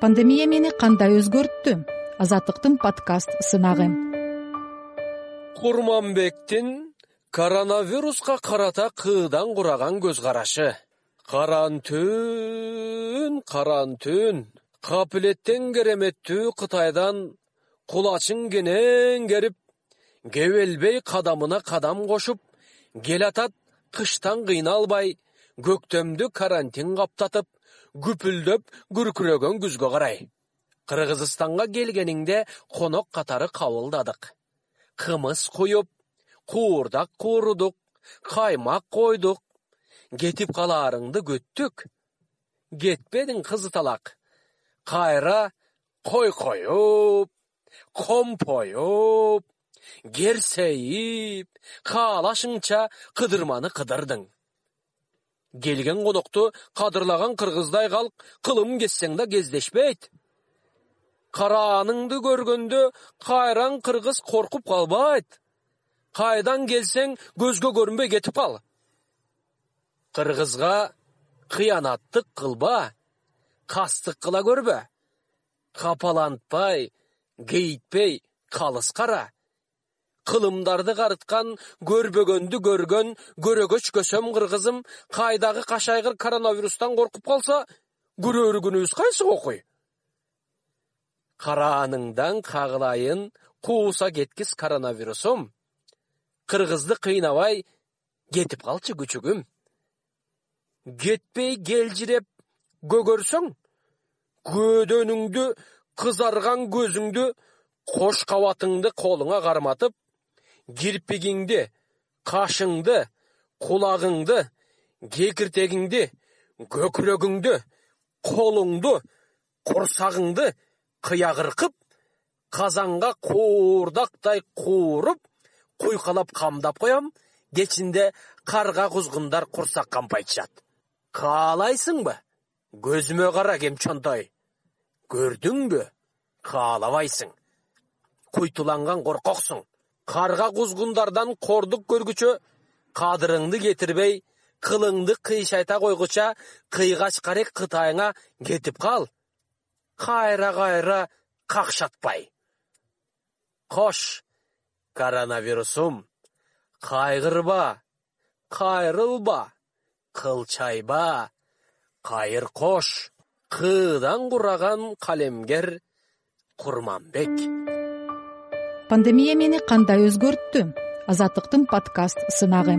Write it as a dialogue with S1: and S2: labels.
S1: пандемия мени кандай өзгөрттү? Азаттыктын подкаст сынагы.
S2: Курманбектин коронавируска карата кырдан кураган көз карашы карантүн карантүн капилеттен кереметтүү кытайдан кулачын кенен керип кебелбей кадамына кадам кошуп келатат кыштан кыйналбай көктөмдү карантин каптатып күпүлдөп күркүрөгөн күзгө карай. Кыргызстанга келгениңде конок катары кабылдадык. Кымыз куюп куурдак куурудук каймак койдук. Кетип калаарыңды күттүк кетпедиң кызыталак кайра кой коюп компоюп керсейип каалашыңча кыдырманы кыдырдың келген конокту кадырлаган кыргыздай калк кылым кезсең да кездешпейт. Карааныңды көргөндө кайраң кыргыз коркуп калбайт. Кайдан келсең көзгө көрүнбөй кетип кал. Кыргызга кыянаттык кылба кастык кыла көрбө. Капалантпай кейитпей калыс кара кылымдарды карыткан көрбөгөндү көргөн көрөгөч көсөм кыргызым кайдагы кашайгыр коронавирустан коркуп калса күрөөр күнүбүз кайсы окуй? Карааныңдан кагылайын кууса кеткис коронавирусум. Кыргызды кыйнабай кетип калчы күчүгүм. Кетпей келжиреп көгөрсөң көөдөнүңдү кызарган көзүңдү кош кабатыңды колуңа карматып кирпигиңди кашыңды кулагыңды кекиртегиңди көкүрөгүңдү колуңду курсагыңды кыягыркып казанга куурдактай кууруп куйкалап камдап коем кечинде карга кузгундар курсак кампайтышат. Каалайсыңбы? Көзүмө кара кемчонтой. Көрдүңбү? Каалабайсың. Куйтуланган коркоксуң карга кузгундардан кордук көргүчө кадырыңды кетирбей кылыңды кыйшайта койгуча кыйгач карек кытайыңа кетип кал. Кайра кайра какшатпай. Кош коронавирусум. Кайгырба кайрылба кылчайба. Кайыр кош кыдан кураган калемгер курманбек
S1: пандемия мени кандай өзгөрттү? Азаттыктын подкаст сынагы